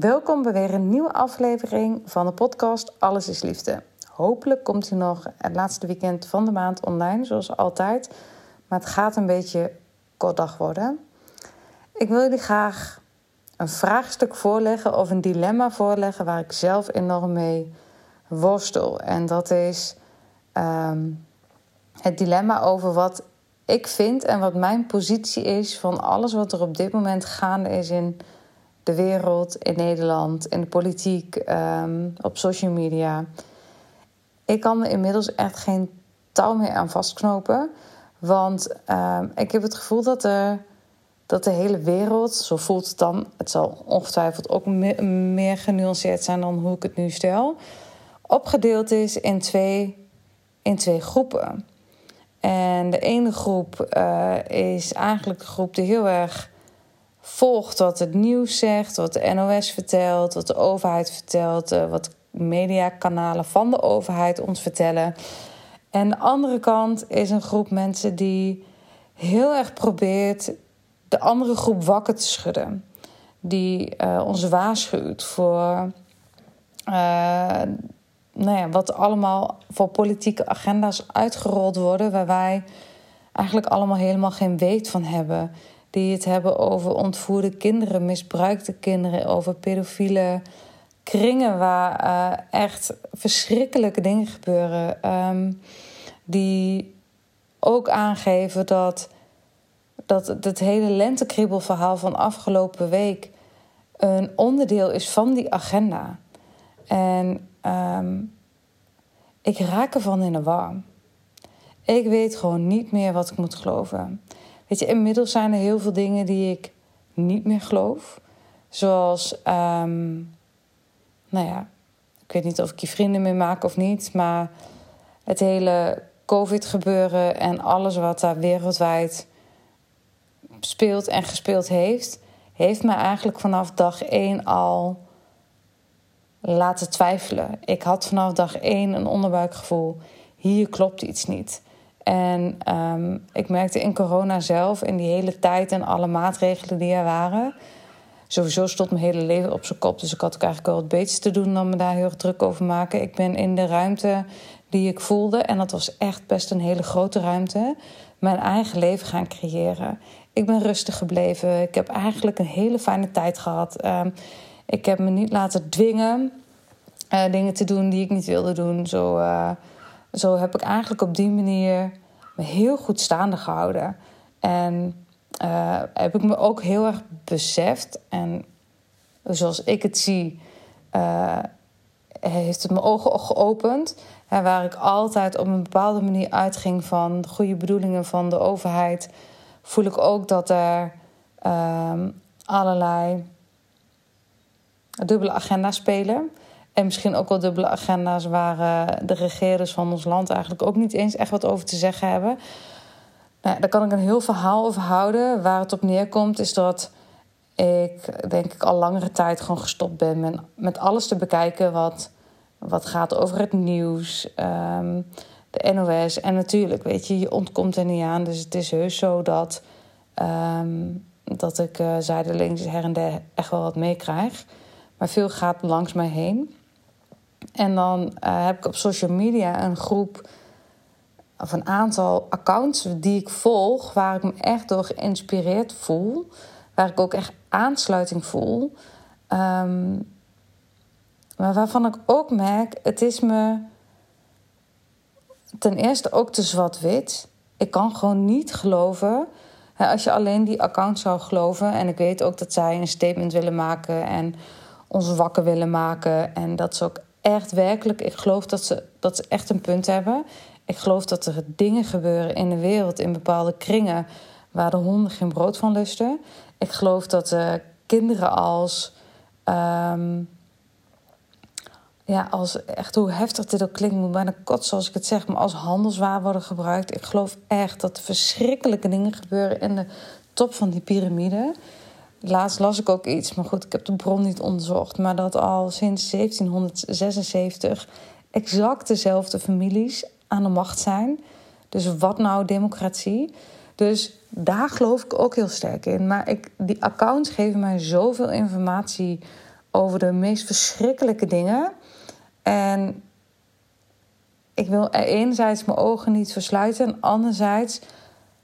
welkom bij weer een nieuwe aflevering van de podcast Alles is Liefde. Hopelijk komt hij nog het laatste weekend van de maand online, zoals altijd. Maar het gaat een beetje kort dag worden. Ik wil jullie graag een vraagstuk voorleggen of een dilemma voorleggen waar ik zelf enorm mee worstel. En dat is ehm, het dilemma over wat ik vind en wat mijn positie is van alles wat er op dit moment gaande is in de wereld, in Nederland, in de politiek, ehm, op social media. Ik kan er inmiddels echt geen touw meer aan vastknopen. Want ehm, ik heb het gevoel dat, er, dat de hele wereld, zo voelt het dan, het zal ongetwijfeld ook meer, genuanceerd zijn dan hoe ik het nu stel, opgedeeld is in twee, in twee groepen. En de ene groep uh, is eigenlijk de groep die heel erg volgt wat het nieuws zegt, wat de NOS vertelt, wat de overheid vertelt, uh, wat mediakanalen van de overheid ons vertellen. En de andere kant is een groep mensen die heel erg probeert de andere groep wakker te schudden. Die uh, ons waarschuwt voor nou ja, wat allemaal voor politieke agenda's uitgerold worden, waar wij eigenlijk allemaal helemaal geen weet van hebben. Die het hebben over ontvoerde kinderen, misbruikte kinderen, over pedofiele kringen waar uh, echt verschrikkelijke dingen gebeuren. Um, die ook aangeven dat, dat het hele lentekriebelverhaal van afgelopen week een onderdeel is van die agenda. En um, ik raak ervan in de war. Ik weet gewoon niet meer wat ik moet geloven. Inmiddels zijn er heel veel dingen die ik niet meer geloof. Zoals, um, nou ja, ik weet niet of ik je vrienden meer maak of niet, maar het hele COVID-gebeuren en alles wat daar wereldwijd speelt en gespeeld heeft, heeft me eigenlijk vanaf dag één al laten twijfelen. Ik had vanaf dag één een onderbuikgevoel. Hier klopt iets niet. En um, ik merkte in corona zelf, in die hele tijd en alle maatregelen die er waren. Sowieso stond mijn hele leven op zijn kop. Dus ik had ook eigenlijk wel wat beters te doen dan me daar heel erg druk over maken. Ik ben in de ruimte die ik voelde, en dat was echt best een hele grote ruimte, mijn eigen leven gaan creëren. Ik ben rustig gebleven. Ik heb eigenlijk een hele fijne tijd gehad. Um, ik heb me niet laten dwingen uh, dingen te doen die ik niet wilde doen. Zo, uh, zo heb ik eigenlijk op die manier me heel goed staande gehouden. En uh, heb ik me ook heel erg beseft. En zoals ik het zie, heeft het mijn ogen geopend. En waar ik altijd op een bepaalde manier uitging van de goede bedoelingen van de overheid, voel ik ook dat er ehm, allerlei dubbele agenda's spelen. En misschien ook wel dubbele agenda's waar uh, de regeerders van ons land eigenlijk ook niet eens echt wat over te zeggen hebben. Nou, daar kan ik een heel verhaal over houden. Waar het op neerkomt is dat ik denk ik al langere tijd gewoon gestopt ben met, met alles te bekijken wat, wat gaat over het nieuws, um, de NOS. En natuurlijk, weet je, je ontkomt er niet aan. Dus het is heus zo dat, um, dat ik uh, zijdelings her en der echt wel wat meekrijg. Maar veel gaat langs mij heen. En dan uh, heb ik op social media een groep of een aantal accounts die ik volg, waar ik me echt door geïnspireerd voel. waar ik ook echt aansluiting voel. Ehm, maar waarvan ik ook merk, het is me ten eerste ook te zwart-wit. Ik kan gewoon niet geloven. Als je alleen die account zou geloven. En ik weet ook dat zij een statement willen maken. En ons wakker willen maken. En dat ze ook echt werkelijk. Ik geloof dat ze, dat ze echt een punt hebben. Ik geloof dat er dingen gebeuren in de wereld. In bepaalde kringen. Waar de honden geen brood van lusten. Ik geloof dat uh, kinderen als. Ehm, ja, als echt hoe heftig dit ook klinkt, moet bijna kotsen als ik het zeg, maar als handelswaar worden gebruikt. Ik geloof echt dat er verschrikkelijke dingen gebeuren in de top van die piramide. Laatst las ik ook iets, maar goed, ik heb de bron niet onderzocht. Maar dat al sinds 1776 exact dezelfde families aan de macht zijn. Dus wat nou democratie? Dus daar geloof ik ook heel sterk in. Maar ik, die accounts geven mij zoveel informatie over de meest verschrikkelijke dingen. En ik wil enerzijds mijn ogen niet versluiten, en anderzijds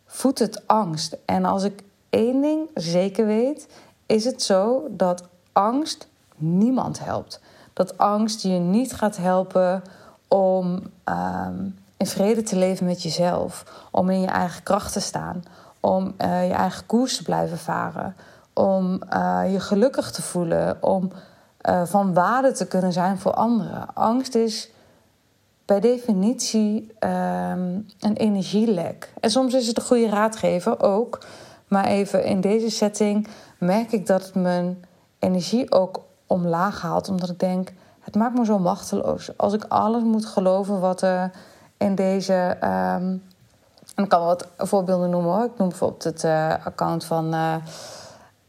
voedt het angst. En als ik één ding zeker weet, is het zo dat angst niemand helpt. Dat angst je niet gaat helpen om um, in vrede te leven met jezelf, om in je eigen kracht te staan, om uh, je eigen koers te blijven varen, om uh, je gelukkig te voelen, om uh, van waarde te kunnen zijn voor anderen. Angst is per definitie um, een energielek. En soms is het een goede raadgever ook. Maar even in deze setting merk ik dat het mijn energie ook omlaag haalt. Omdat ik denk, het maakt me zo machteloos. Als ik alles moet geloven wat er in deze. Um, en ik kan wat voorbeelden noemen hoor. Ik noem bijvoorbeeld het uh, account van uh,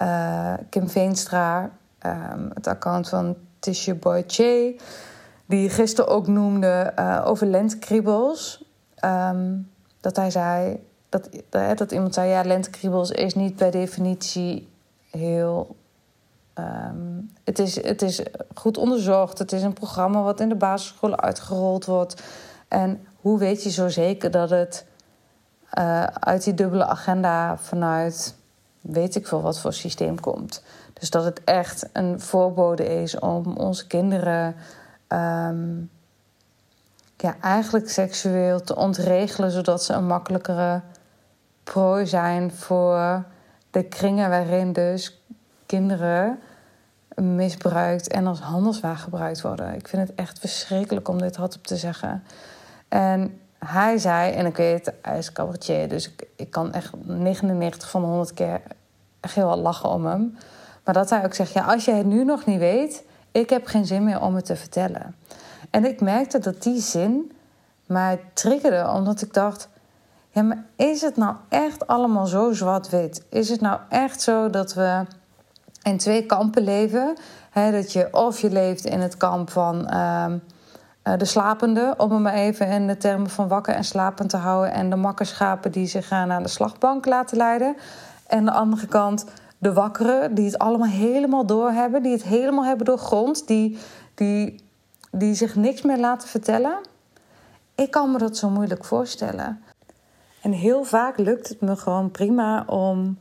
uh, Kim Veenstra. Um, het account van Tisha Boy Che. Die gisteren ook noemde over lentkriebels. Um, dat hij zei. Dat, dat, iemand zei: ja, lentkriebels is niet per definitie heel Um, het, is, het is goed onderzocht. Het is een programma wat in de basisscholen uitgerold wordt. En hoe weet je zo zeker dat het uh, uit die dubbele agenda vanuit weet ik veel wat voor systeem komt? Dus dat het echt een voorbode is om onze kinderen um, ja, eigenlijk seksueel te ontregelen, zodat ze een makkelijkere prooi zijn voor de kringen waarin dus kinderen misbruikt en als handelswaar gebruikt worden. Ik vind het echt verschrikkelijk om dit hardop te zeggen. En hij zei, en ik weet, hij is cabaretier, dus ik, ik kan echt 99 van de 100 keer echt heel lachen om hem. Maar dat hij ook zegt, ja, als je het nu nog niet weet, ik heb geen zin meer om het te vertellen. En ik merkte dat die zin mij triggerde, omdat ik dacht, ja, maar is het nou echt allemaal zo zwart-wit? Is het nou echt zo dat we in twee kampen leven. dat je of je leeft in het kamp van uh, de slapende, om het maar even in de termen van wakker en slapend te houden, en de makkerschapen die zich gaan naar de slagbank laten leiden. En de andere kant de wakkeren, die het allemaal helemaal doorhebben, die het helemaal hebben doorgrond, die, die, die zich niks meer laten vertellen. Ik kan me dat zo moeilijk voorstellen. En heel vaak lukt het me gewoon prima om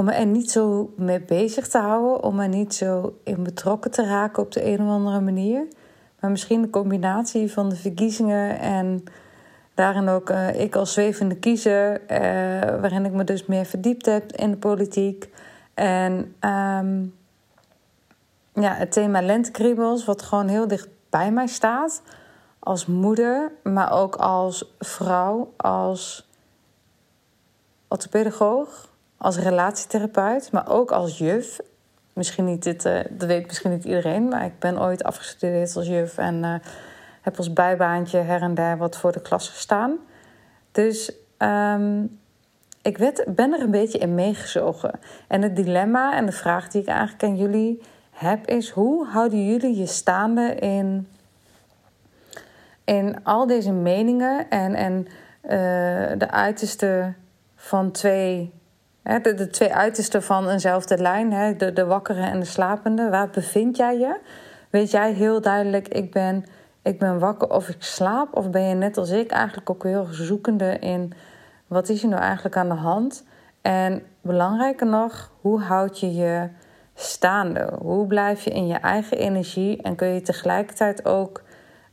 om me er niet zo mee bezig te houden, om er niet zo in betrokken te raken op de een of andere manier. Maar misschien de combinatie van de verkiezingen en daarin ook uh, ik als zwevende kiezer, uh, waarin ik me dus meer verdiept heb in de politiek. En um, ja, het thema lentekriebels, wat gewoon heel dicht bij mij staat. Als moeder, maar ook als vrouw, als orthopedagoog als relatietherapeut, maar ook als juf. Misschien niet dit, uh, dat weet misschien niet iedereen, maar ik ben ooit afgestudeerd als juf en uh, heb als bijbaantje her en der wat voor de klas gestaan. Dus um, ik werd, ben er een beetje in meegezogen. En het dilemma en de vraag die ik eigenlijk aan jullie heb is: hoe houden jullie je staande in, in al deze meningen en, en uh, de uiterste van twee de, de, twee uitersten van eenzelfde lijn, hè, de, de wakkere en de slapende. Waar bevind jij je? Weet jij heel duidelijk, ik ben, ik ben wakker of ik slaap? Of ben je net als ik eigenlijk ook heel zoekende in wat is er nou eigenlijk aan de hand? En belangrijker nog, hoe houd je je staande? Hoe blijf je in je eigen energie en kun je tegelijkertijd ook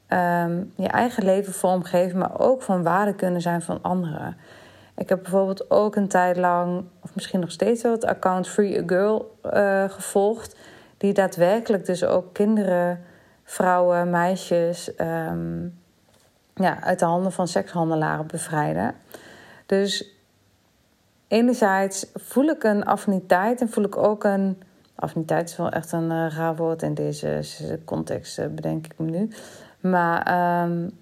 ehm, je eigen leven vormgeven, maar ook van waarde kunnen zijn van anderen? Ik heb bijvoorbeeld ook een tijd lang, of misschien nog steeds wel, het account Free a Girl uh, gevolgd. Die daadwerkelijk dus ook kinderen, vrouwen, meisjes ehm, ja, uit de handen van sekshandelaren bevrijden. Dus enerzijds voel ik een affiniteit en voel ik ook een. Affiniteit is wel echt een uh, raar woord in deze context, uh, bedenk ik me nu. Maar um,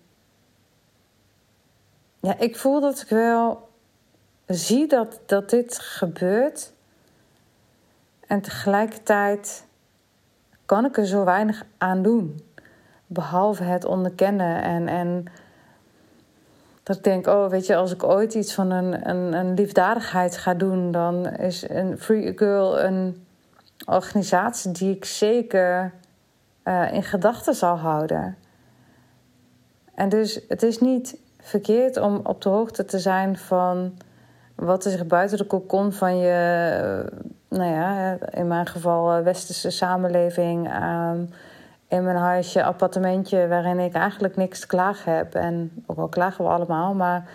ja, ik voel dat ik wel zie dat, dat dit gebeurt. En tegelijkertijd kan ik er zo weinig aan doen. Behalve het onderkennen en, en dat ik denk, oh weet je, als ik ooit iets van een, een, een liefdadigheid ga doen, dan is een Free Girl een organisatie die ik zeker uh, in gedachten zal houden. En dus het is niet verkeerd om op de hoogte te zijn van wat er zich buiten de kokon van je, eh, nou ja, in mijn geval eh, westerse samenleving, in mijn huisje, appartementje, waarin ik eigenlijk niks te klagen heb. En ook al klagen we allemaal, maar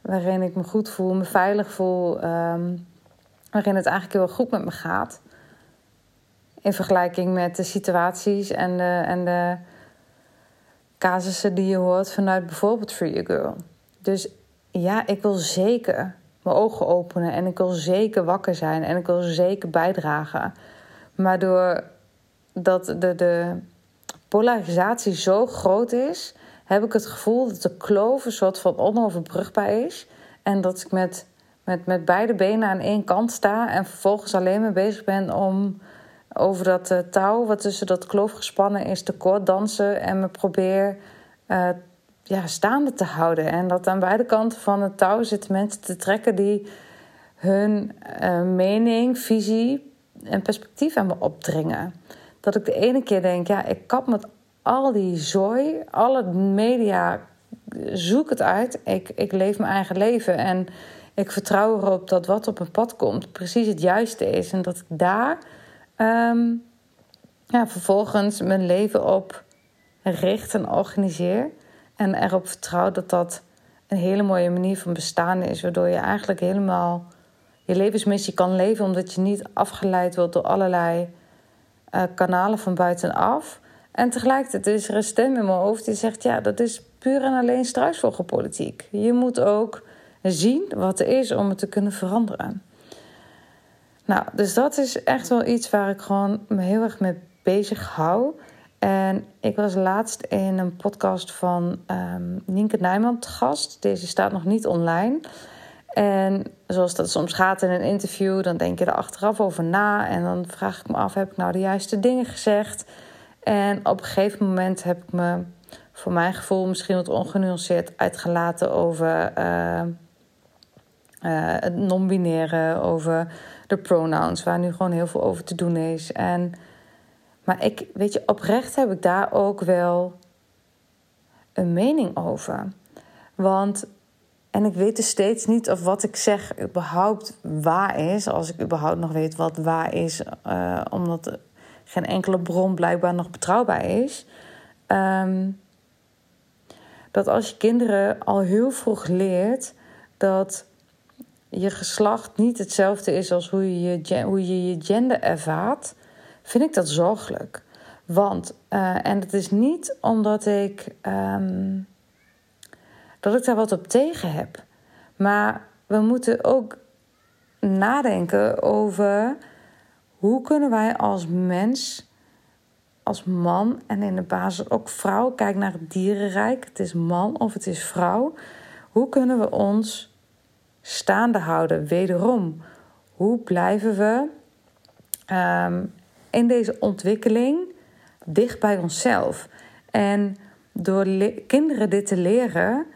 waarin ik me goed voel, me veilig voel, ehm, waarin het eigenlijk heel goed met me gaat. In vergelijking met de situaties en de, en de casussen die je hoort vanuit bijvoorbeeld Free Girl. Dus ja, ik wil zeker mijn ogen openen en ik wil zeker wakker zijn en ik wil zeker bijdragen. Maar doordat de, de polarisatie zo groot is, heb ik het gevoel dat de kloof een soort van onoverbrugbaar is. En dat ik met, met, met beide benen aan één kant sta en vervolgens alleen maar bezig ben om over dat uh, touw wat tussen dat kloof gespannen is te kort dansen en me probeer uh, ja, staande te houden. En dat aan beide kanten van het touw zitten mensen te trekken die hun uh, mening, visie en perspectief aan me opdringen. Dat ik de ene keer denk, ja, ik kap met al die zooi, alle media, zoek het uit. Ik, ik leef mijn eigen leven en ik vertrouw erop dat wat op mijn pad komt precies het juiste is. En dat ik daar um, ja, vervolgens mijn leven op richt en organiseer. En erop vertrouw dat dat een hele mooie manier van bestaan is. Waardoor je eigenlijk helemaal je levensmissie kan leven. Omdat je niet afgeleid wordt door allerlei uh, kanalen van buitenaf. En tegelijkertijd is er een stem in mijn hoofd die zegt: ja, dat is puur en alleen struisvogelpolitiek. Je moet ook zien wat er is om het te kunnen veranderen. Nou, dus dat is echt wel iets waar ik gewoon me heel erg mee bezig hou. En ik was laatst in een podcast van um, Nienke Nijman te gast. Deze staat nog niet online. En zoals dat soms gaat in een interview, dan denk je er achteraf over na. En dan vraag ik me af, heb ik nou de juiste dingen gezegd? En op een gegeven moment heb ik me, voor mijn gevoel, misschien wat ongenuanceerd uitgelaten over uh, uh, het non-binaire, over de pronouns, waar nu gewoon heel veel over te doen is. En maar ik, weet je, oprecht heb ik daar ook wel een mening over. Want, en ik weet dus steeds niet of wat ik zeg überhaupt waar is. Als ik überhaupt nog weet wat waar is, uh, omdat geen enkele bron blijkbaar nog betrouwbaar is. Um, dat als je kinderen al heel vroeg leert dat je geslacht niet hetzelfde is als hoe je je, hoe je, je gender ervaart vind ik dat zorgelijk. Want, uh, en het is niet omdat ik, um, dat ik daar wat op tegen heb. Maar we moeten ook nadenken over hoe kunnen wij als mens, als man en in de basis ook vrouw, kijk naar het dierenrijk, het is man of het is vrouw. Hoe kunnen we ons staande houden? Wederom, hoe blijven we um, in deze ontwikkeling dicht bij onszelf. En door kinderen dit te leren,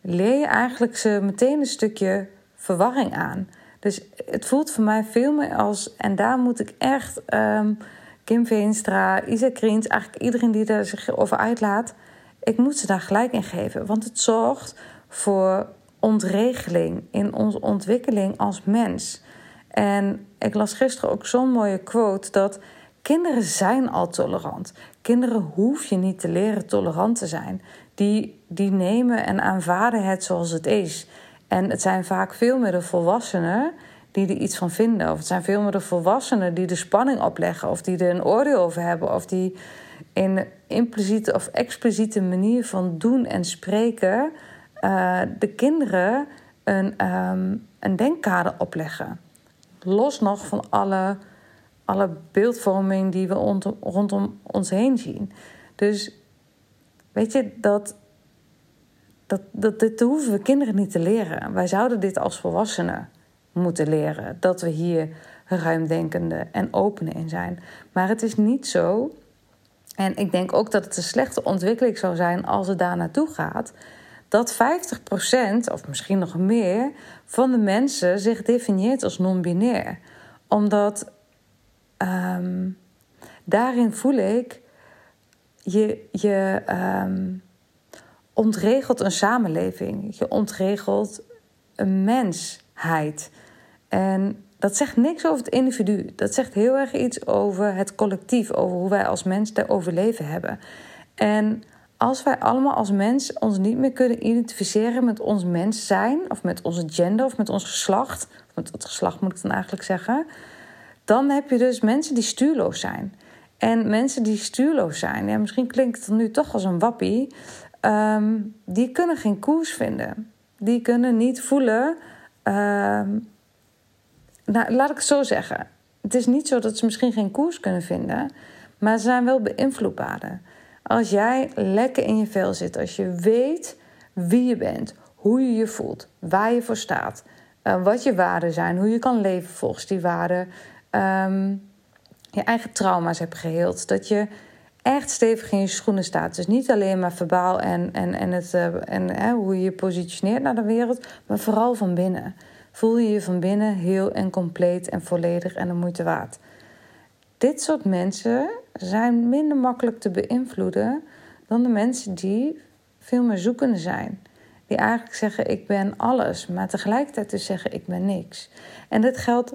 leer je eigenlijk ze meteen een stukje verwarring aan. Dus het voelt voor mij veel meer als, en daar moet ik echt um, Kim Veenstra, Isa Kriens, eigenlijk iedereen die daar zich over uitlaat, ik moet ze daar gelijk in geven. Want het zorgt voor ontregeling in onze ontwikkeling als mens. En ik las gisteren ook zo'n mooie quote dat kinderen zijn al tolerant. Kinderen hoef je niet te leren tolerant te zijn. Die, die nemen en aanvaarden het zoals het is. En het zijn vaak veel meer de volwassenen die er iets van vinden. Of het zijn veel meer de volwassenen die de spanning opleggen. Of die er een oordeel over hebben. Of die in impliciete of expliciete manier van doen en spreken uh, de kinderen een, um, een denkkader opleggen. Los nog van alle, alle beeldvorming die we rondom, rondom ons heen zien. Dus weet je, dat, dat, dat, dit hoeven we kinderen niet te leren. Wij zouden dit als volwassenen moeten leren. Dat we hier ruimdenkende en open in zijn. Maar het is niet zo. En ik denk ook dat het een slechte ontwikkeling zou zijn als het daar naartoe gaat. Dat 50% of misschien nog meer van de mensen zich definieert als non-binair. Omdat ehm, daarin voel ik je, je um, ontregelt een samenleving. Je ontregelt een mensheid. En dat zegt niks over het individu. Dat zegt heel erg iets over het collectief, over hoe wij als mens te overleven hebben. En als wij allemaal als mens ons niet meer kunnen identificeren met ons mens zijn, of met onze gender, of met ons geslacht, met het geslacht moet ik dan eigenlijk zeggen, dan heb je dus mensen die stuurloos zijn. En mensen die stuurloos zijn, ja, misschien klinkt het nu toch als een wappie, um, die kunnen geen koers vinden. Die kunnen niet voelen. Um, nou, laat ik het zo zeggen. Het is niet zo dat ze misschien geen koers kunnen vinden, maar ze zijn wel beïnvloedbaar. Als jij lekker in je vel zit, als je weet wie je bent, hoe je je voelt, waar je voor staat, uh, wat je waarden zijn, hoe je kan leven volgens die waarden, um, je eigen trauma's hebt geheeld, dat je echt stevig in je schoenen staat. Dus niet alleen maar verbaal en, en, en, het, uh, en hoe je je positioneert naar de wereld, maar vooral van binnen voel je je van binnen heel en compleet en volledig en de moeite waard. Dit soort mensen zijn minder makkelijk te beïnvloeden dan de mensen die veel meer zoekende zijn. Die eigenlijk zeggen ik ben alles, maar tegelijkertijd dus zeggen ik ben niks. En dit geldt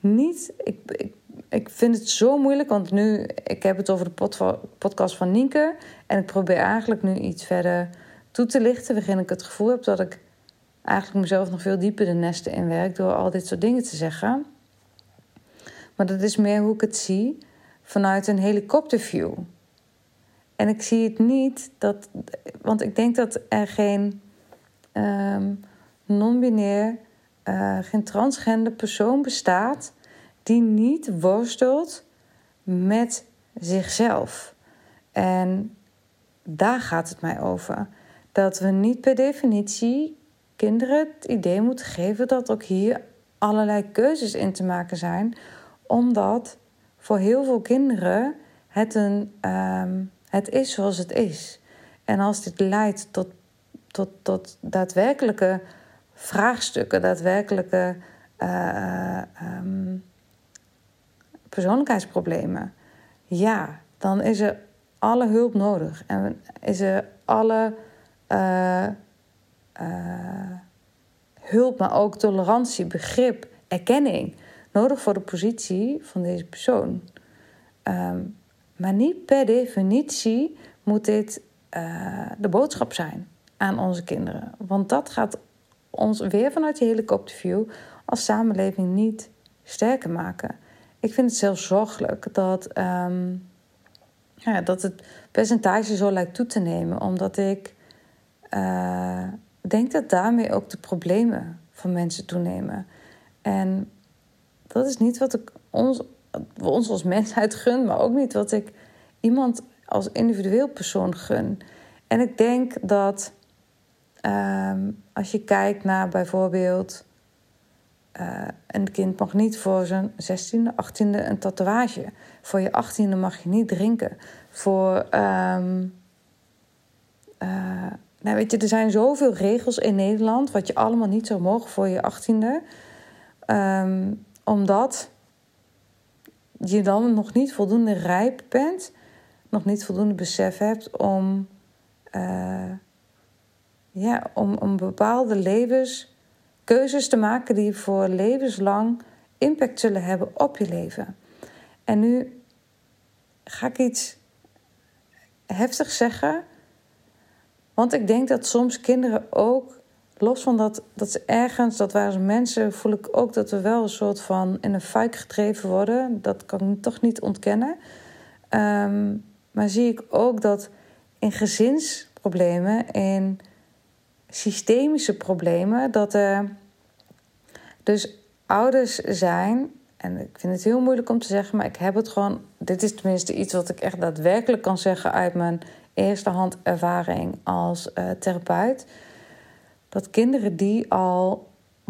niet. Ik, ik, ik vind het zo moeilijk, want nu, ik heb het over de podcast van Nienke. En ik probeer eigenlijk nu iets verder toe te lichten, waarin ik het gevoel heb dat ik eigenlijk mezelf nog veel dieper de nesten in werk door al dit soort dingen te zeggen. Maar dat is meer hoe ik het zie vanuit een helikopterview. En ik zie het niet dat, want ik denk dat er geen um, non-binair, uh, geen transgender persoon bestaat die niet worstelt met zichzelf. En daar gaat het mij over. Dat we niet per definitie kinderen het idee moeten geven dat ook hier allerlei keuzes in te maken zijn, omdat voor heel veel kinderen het, een, um, het is zoals het is. En als dit leidt tot, tot, tot daadwerkelijke vraagstukken, daadwerkelijke uh, um, persoonlijkheidsproblemen, ja, dan is er alle hulp nodig en is er alle. Uh, uh, hulp, maar ook tolerantie, begrip, erkenning nodig voor de positie van deze persoon. Um, maar niet per definitie moet dit uh, de boodschap zijn aan onze kinderen. Want dat gaat ons weer vanuit die helikopterview als samenleving niet sterker maken. Ik vind het zelfs zorgelijk dat, um, ja, dat het percentage zo lijkt toe te nemen, omdat ik. Ik denk dat daarmee ook de problemen van mensen toenemen. En dat is niet wat ik ons, ons als mensheid gun, maar ook niet wat ik iemand als individueel persoon gun. En ik denk dat um, als je kijkt naar bijvoorbeeld. Uh, een kind mag niet voor zijn 16e, 18e een tatoeage. Voor je 18e mag je niet drinken. Voor. Um, uh, nou, weet je, er zijn zoveel regels in Nederland wat je allemaal niet zou mogen voor je achttiende. Um, omdat je dan nog niet voldoende rijp bent, nog niet voldoende besef hebt om uh, ja, om, om bepaalde levenskeuzes te maken die voor levenslang impact zullen hebben op je leven. En nu ga ik iets heftig zeggen. Want ik denk dat soms kinderen ook, los van dat, dat ze ergens, dat waren mensen, voel ik ook dat we wel een soort van in een fuik gedreven worden. Dat kan ik toch niet ontkennen. Um, maar zie ik ook dat in gezinsproblemen, in systemische problemen, dat er dus ouders zijn. En ik vind het heel moeilijk om te zeggen, maar ik heb het gewoon. Dit is tenminste iets wat ik echt daadwerkelijk kan zeggen uit mijn eerste hand ervaring als uh, therapeut. Dat kinderen die al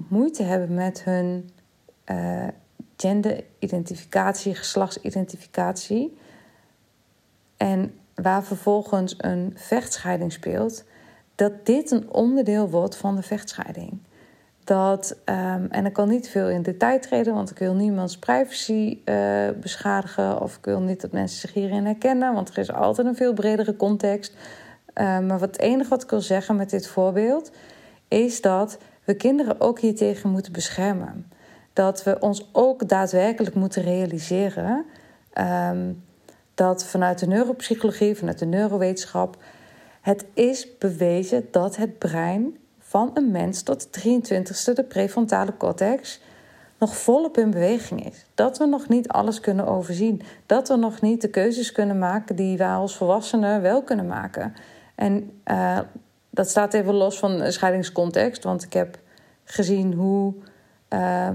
moeite hebben met hun uh, genderidentificatie, geslachtsidentificatie. En waar vervolgens een vechtscheiding speelt, dat dit een onderdeel wordt van de vechtscheiding. Dat, um, en ik kan niet veel in detail treden, want ik wil niemands privacy uh, beschadigen. Of ik wil niet dat mensen zich hierin herkennen, want er is altijd een veel bredere context. Uh, maar wat het enige wat ik wil zeggen met dit voorbeeld is dat we kinderen ook hiertegen moeten beschermen. Dat we ons ook daadwerkelijk moeten realiseren um, dat vanuit de neuropsychologie, vanuit de neurowetenschap, het is bewezen dat het brein van een mens tot de 23ste, de prefrontale cortex, nog volop in beweging is. Dat we nog niet alles kunnen overzien. Dat we nog niet de keuzes kunnen maken die wij als volwassenen wel kunnen maken. En uh, dat staat even los van de scheidingscontext, want ik heb gezien hoe uh,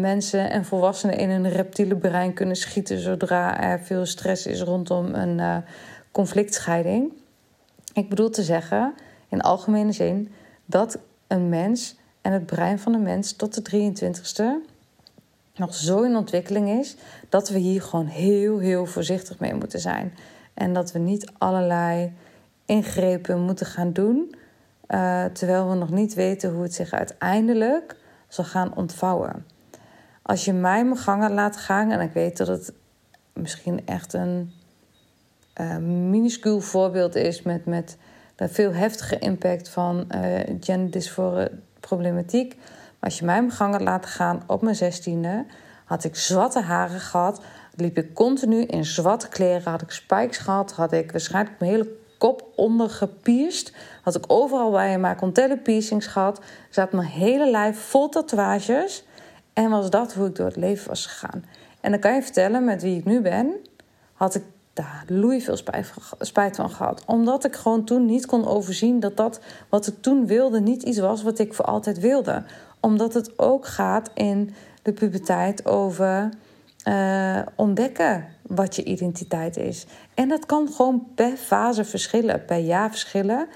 mensen en volwassenen in een reptiele brein kunnen schieten zodra er veel stress is rondom een uh, conflictscheiding. Ik bedoel te zeggen, in algemene zin, dat een mens en het brein van een mens tot de 23ste nog zo in ontwikkeling is dat we hier gewoon heel, heel voorzichtig mee moeten zijn. En dat we niet allerlei ingrepen moeten gaan doen, uh, terwijl we nog niet weten hoe het zich uiteindelijk zal gaan ontvouwen. Als je mij mijn gangen laat gaan, en ik weet dat het misschien echt een uh, minuscuul voorbeeld is met, met de veel heftige impact van uh, genderdysfore problematiek. Maar als je mij mijn gangen laat gaan op mijn zestiende, had ik zwarte haren gehad, liep ik continu in zwarte kleren, had ik spikes gehad, had ik waarschijnlijk mijn hele kop ondergepierst. Had ik overal bij mijn contelle piercings gehad. Zat mijn hele lijf vol tatoeages. En was dat hoe ik door het leven was gegaan. En dan kan je vertellen, met wie ik nu ben, had ik daar loei veel spijt van gehad. Omdat ik gewoon toen niet kon overzien dat dat wat ik toen wilde niet iets was wat ik voor altijd wilde. Omdat het ook gaat in de puberteit over uh, ontdekken wat je identiteit is. En dat kan gewoon per fase verschillen, per jaar verschillen.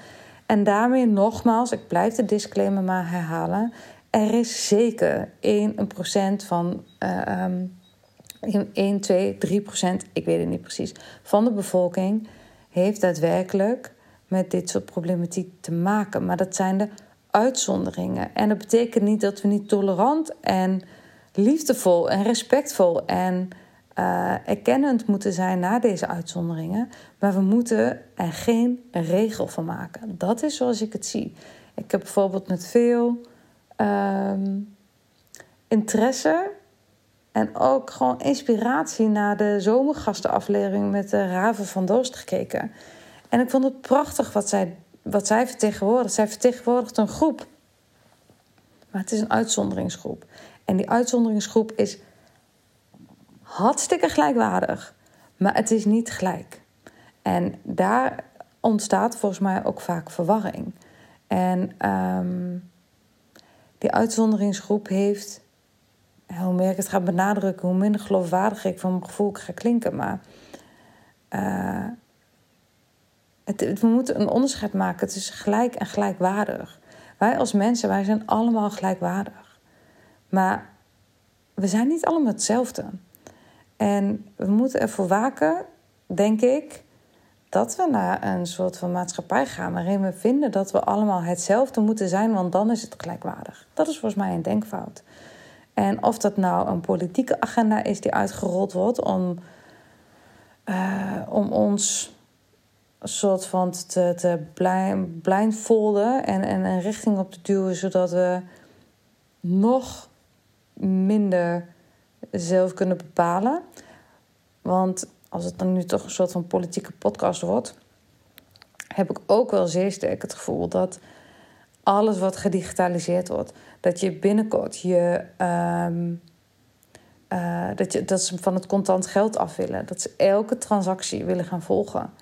En daarmee nogmaals, ik blijf de disclaimer maar herhalen. Er is zeker 1% van uh, um, 1, 2, 3 procent, ik weet het niet precies, van de bevolking heeft daadwerkelijk met dit soort problematiek te maken. Maar dat zijn de uitzonderingen. En dat betekent niet dat we niet tolerant en liefdevol en respectvol en uh, erkennend moeten zijn naar deze uitzonderingen. Maar we moeten er geen regel van maken. Dat is zoals ik het zie. Ik heb bijvoorbeeld met veel um, interesse en ook gewoon inspiratie naar de zomergastenaflevering met Raven van Doost gekeken. En ik vond het prachtig wat zij, wat zij vertegenwoordigt. Zij vertegenwoordigt een groep. Maar het is een uitzonderingsgroep. En die uitzonderingsgroep is hartstikke gelijkwaardig. Maar het is niet gelijk. En daar ontstaat volgens mij ook vaak verwarring. En um, die uitzonderingsgroep heeft hoe meer ik het ga benadrukken, hoe minder geloofwaardig ik van mijn gevoel ga klinken. Maar uh, het, we moeten een onderscheid maken tussen gelijk en gelijkwaardig. Wij als mensen, wij zijn allemaal gelijkwaardig. Maar we zijn niet allemaal hetzelfde. En we moeten ervoor waken, denk ik, dat we naar een soort van maatschappij gaan waarin we vinden dat we allemaal hetzelfde moeten zijn, want dan is het gelijkwaardig. Dat is volgens mij een denkfout. En of dat nou een politieke agenda is die uitgerold wordt om, uh, om ons soort van te, te blind, blindfolden en, en een richting op te duwen, zodat we nog minder zelf kunnen bepalen. Want als het dan nu toch een soort van politieke podcast wordt, heb ik ook wel zeer sterk het gevoel dat alles wat gedigitaliseerd wordt, dat je binnenkort je. Ehm, uh, dat, je, dat ze van het contant geld af willen. Dat ze elke transactie willen gaan volgen.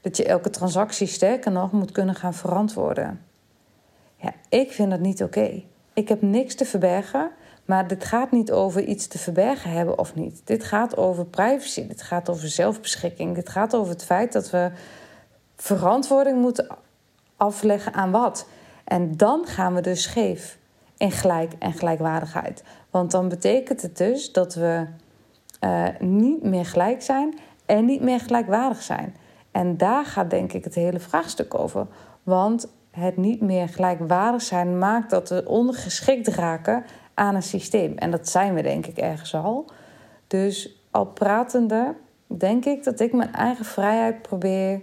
Dat je elke transactie sterker nog moet kunnen gaan verantwoorden. Ja, ik vind dat niet oké. Ik heb niks te verbergen, maar dit gaat niet over iets te verbergen hebben of niet. Dit gaat over privacy, dit gaat over zelfbeschikking, dit gaat over het feit dat we verantwoording moeten afleggen aan wat. En dan gaan we dus scheef in gelijk en gelijkwaardigheid. Want dan betekent het dus dat we uh, niet meer gelijk zijn en niet meer gelijkwaardig zijn. En daar gaat denk ik het hele vraagstuk over. Want het niet meer gelijkwaardig zijn maakt dat we ondergeschikt raken aan een systeem. En dat zijn we denk ik ergens al. Dus al pratende denk ik dat ik mijn eigen vrijheid probeer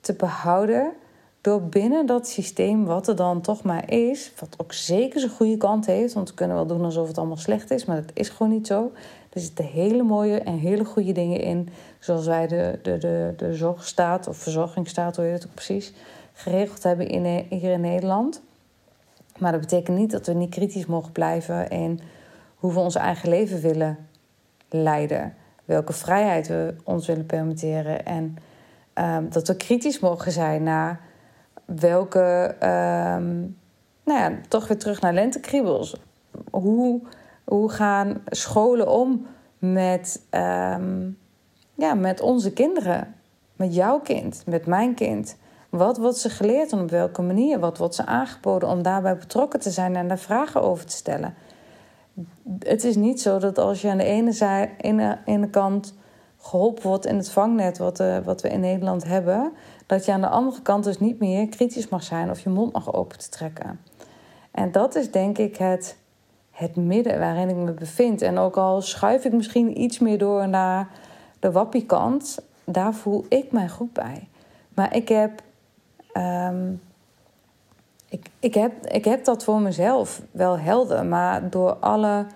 te behouden door binnen dat systeem, wat er dan toch maar is, wat ook zeker zijn goede kant heeft, want we kunnen wel doen alsof het allemaal slecht is, maar dat is gewoon niet zo. Er zitten hele mooie en hele goede dingen in, zoals wij de, de, de, de zorgstaat of verzorgingsstaat, hoe je het ook precies, geregeld hebben in, hier in Nederland. Maar dat betekent niet dat we niet kritisch mogen blijven in hoe we ons eigen leven willen leiden, welke vrijheid we ons willen permitteren en um, dat we kritisch mogen zijn naar welke, um, nou ja, toch weer terug naar lentekriebels. Hoe, hoe gaan scholen om met, um, ja, met onze kinderen? Met jouw kind, met mijn kind. Wat wordt ze geleerd en op welke manier? Wat wordt ze aangeboden om daarbij betrokken te zijn en daar vragen over te stellen? Het is niet zo dat als je aan de ene, ene, kant geholpen wordt in het vangnet wat, uh, wat we in Nederland hebben, dat je aan de andere kant dus niet meer kritisch mag zijn of je mond mag open te trekken. En dat is denk ik het, het midden waarin ik me bevind. En ook al schuif ik misschien iets meer door naar de wappiekant, daar voel ik mij goed bij. Maar ik heb, um, ik, ik, heb, ik heb dat voor mezelf wel helder. Maar door alle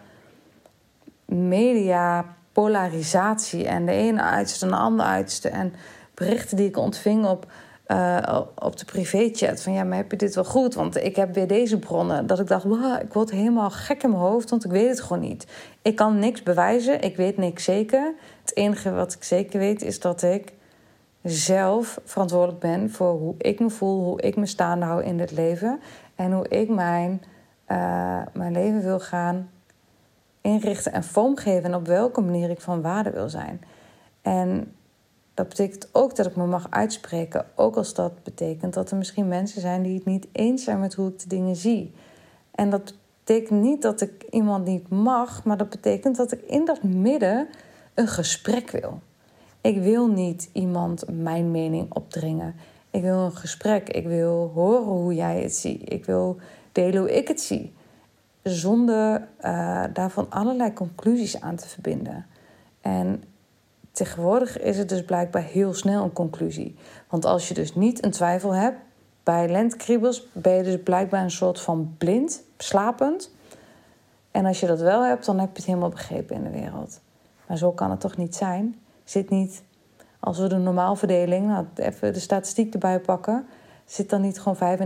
media polarisatie en de ene uiterste en de andere uiterste en berichten die ik ontving op, uh, op de privéchat. Van ja, maar heb je dit wel goed? Want ik heb weer deze bronnen. Dat ik dacht, wow, ik word helemaal gek in mijn hoofd, want ik weet het gewoon niet. Ik kan niks bewijzen, ik weet niks zeker. Het enige wat ik zeker weet is dat ik zelf verantwoordelijk ben voor hoe ik me voel, hoe ik me staande hou in het leven en hoe ik mijn, uh, mijn leven wil gaan inrichten en vormgeven en op welke manier ik van waarde wil zijn. En dat betekent ook dat ik me mag uitspreken, ook als dat betekent dat er misschien mensen zijn die het niet eens zijn met hoe ik de dingen zie. En dat betekent niet dat ik iemand niet mag, maar dat betekent dat ik in dat midden een gesprek wil. Ik wil niet iemand mijn mening opdringen. Ik wil een gesprek. Ik wil horen hoe jij het ziet. Ik wil delen hoe ik het zie. Zonder uh, daarvan allerlei conclusies aan te verbinden. En Tegenwoordig is het dus blijkbaar heel snel een conclusie. Want als je dus niet een twijfel hebt, bij lentkriebels ben je dus blijkbaar een soort van blind, slapend. En als je dat wel hebt, dan heb je het helemaal begrepen in de wereld. Maar zo kan het toch niet zijn? Zit niet, als we de normaalverdeling, nou, even de statistiek erbij pakken, zit dan niet gewoon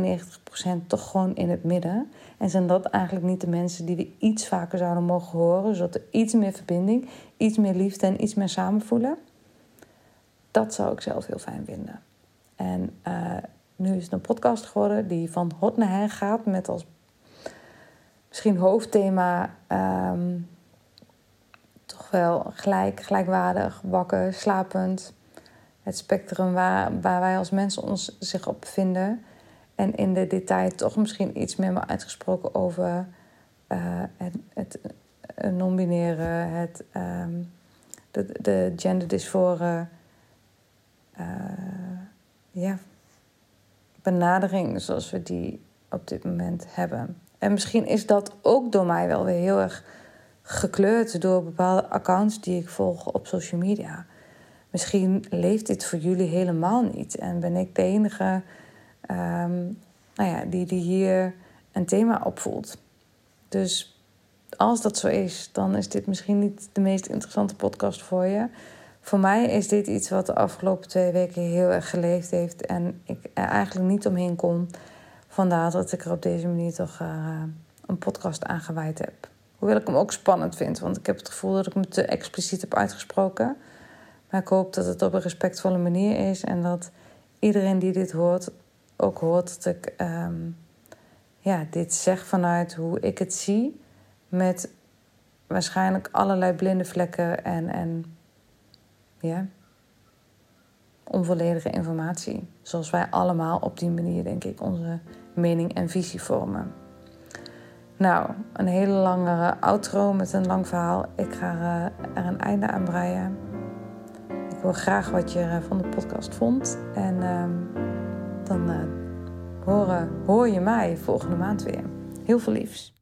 95% toch gewoon in het midden? En zijn dat eigenlijk niet de mensen die we iets vaker zouden mogen horen, zodat er iets meer verbinding, iets meer liefde en iets meer samenvoelen? Dat zou ik zelf heel fijn vinden. En uh, nu is het een podcast geworden die van hot naar her gaat met als misschien hoofdthema um, wel gelijk, gelijkwaardig, wakker, slapend. Het spectrum waar, waar wij als mensen ons zich op bevinden. En in de detail toch misschien iets meer uitgesproken over uh, het, het non-binaire, het, um, de, de genderdysfore uh, ja, benadering zoals we die op dit moment hebben. En misschien is dat ook door mij wel weer heel erg gekleurd door bepaalde accounts die ik volg op social media. misschien leeft dit voor jullie helemaal niet. En ben ik de enige ehm, nou ja, die, die hier een thema opvoelt. Dus als dat zo is, dan is dit misschien niet de meest interessante podcast voor je. Voor mij is dit iets wat de afgelopen twee weken heel erg geleefd heeft en ik er eigenlijk niet omheen kon. Vandaar dat ik er op deze manier toch uh, een podcast aan gewijd heb. Hoewel ik hem ook spannend vind, want ik heb het gevoel dat ik hem te expliciet heb uitgesproken. Maar ik hoop dat het op een respectvolle manier is en dat iedereen die dit hoort ook hoort dat ik um, ja, dit zeg vanuit hoe ik het zie. Met waarschijnlijk allerlei blinde vlekken en, en ja, onvolledige informatie. Zoals wij allemaal op die manier, denk ik, onze mening en visie vormen. Nou, een hele langere outro met een lang verhaal. Ik ga eh, er een einde aan breien. Ik wil graag wat je eh, van de podcast vond. En ehm, dan uh, hoor je mij volgende maand weer. Heel veel liefs.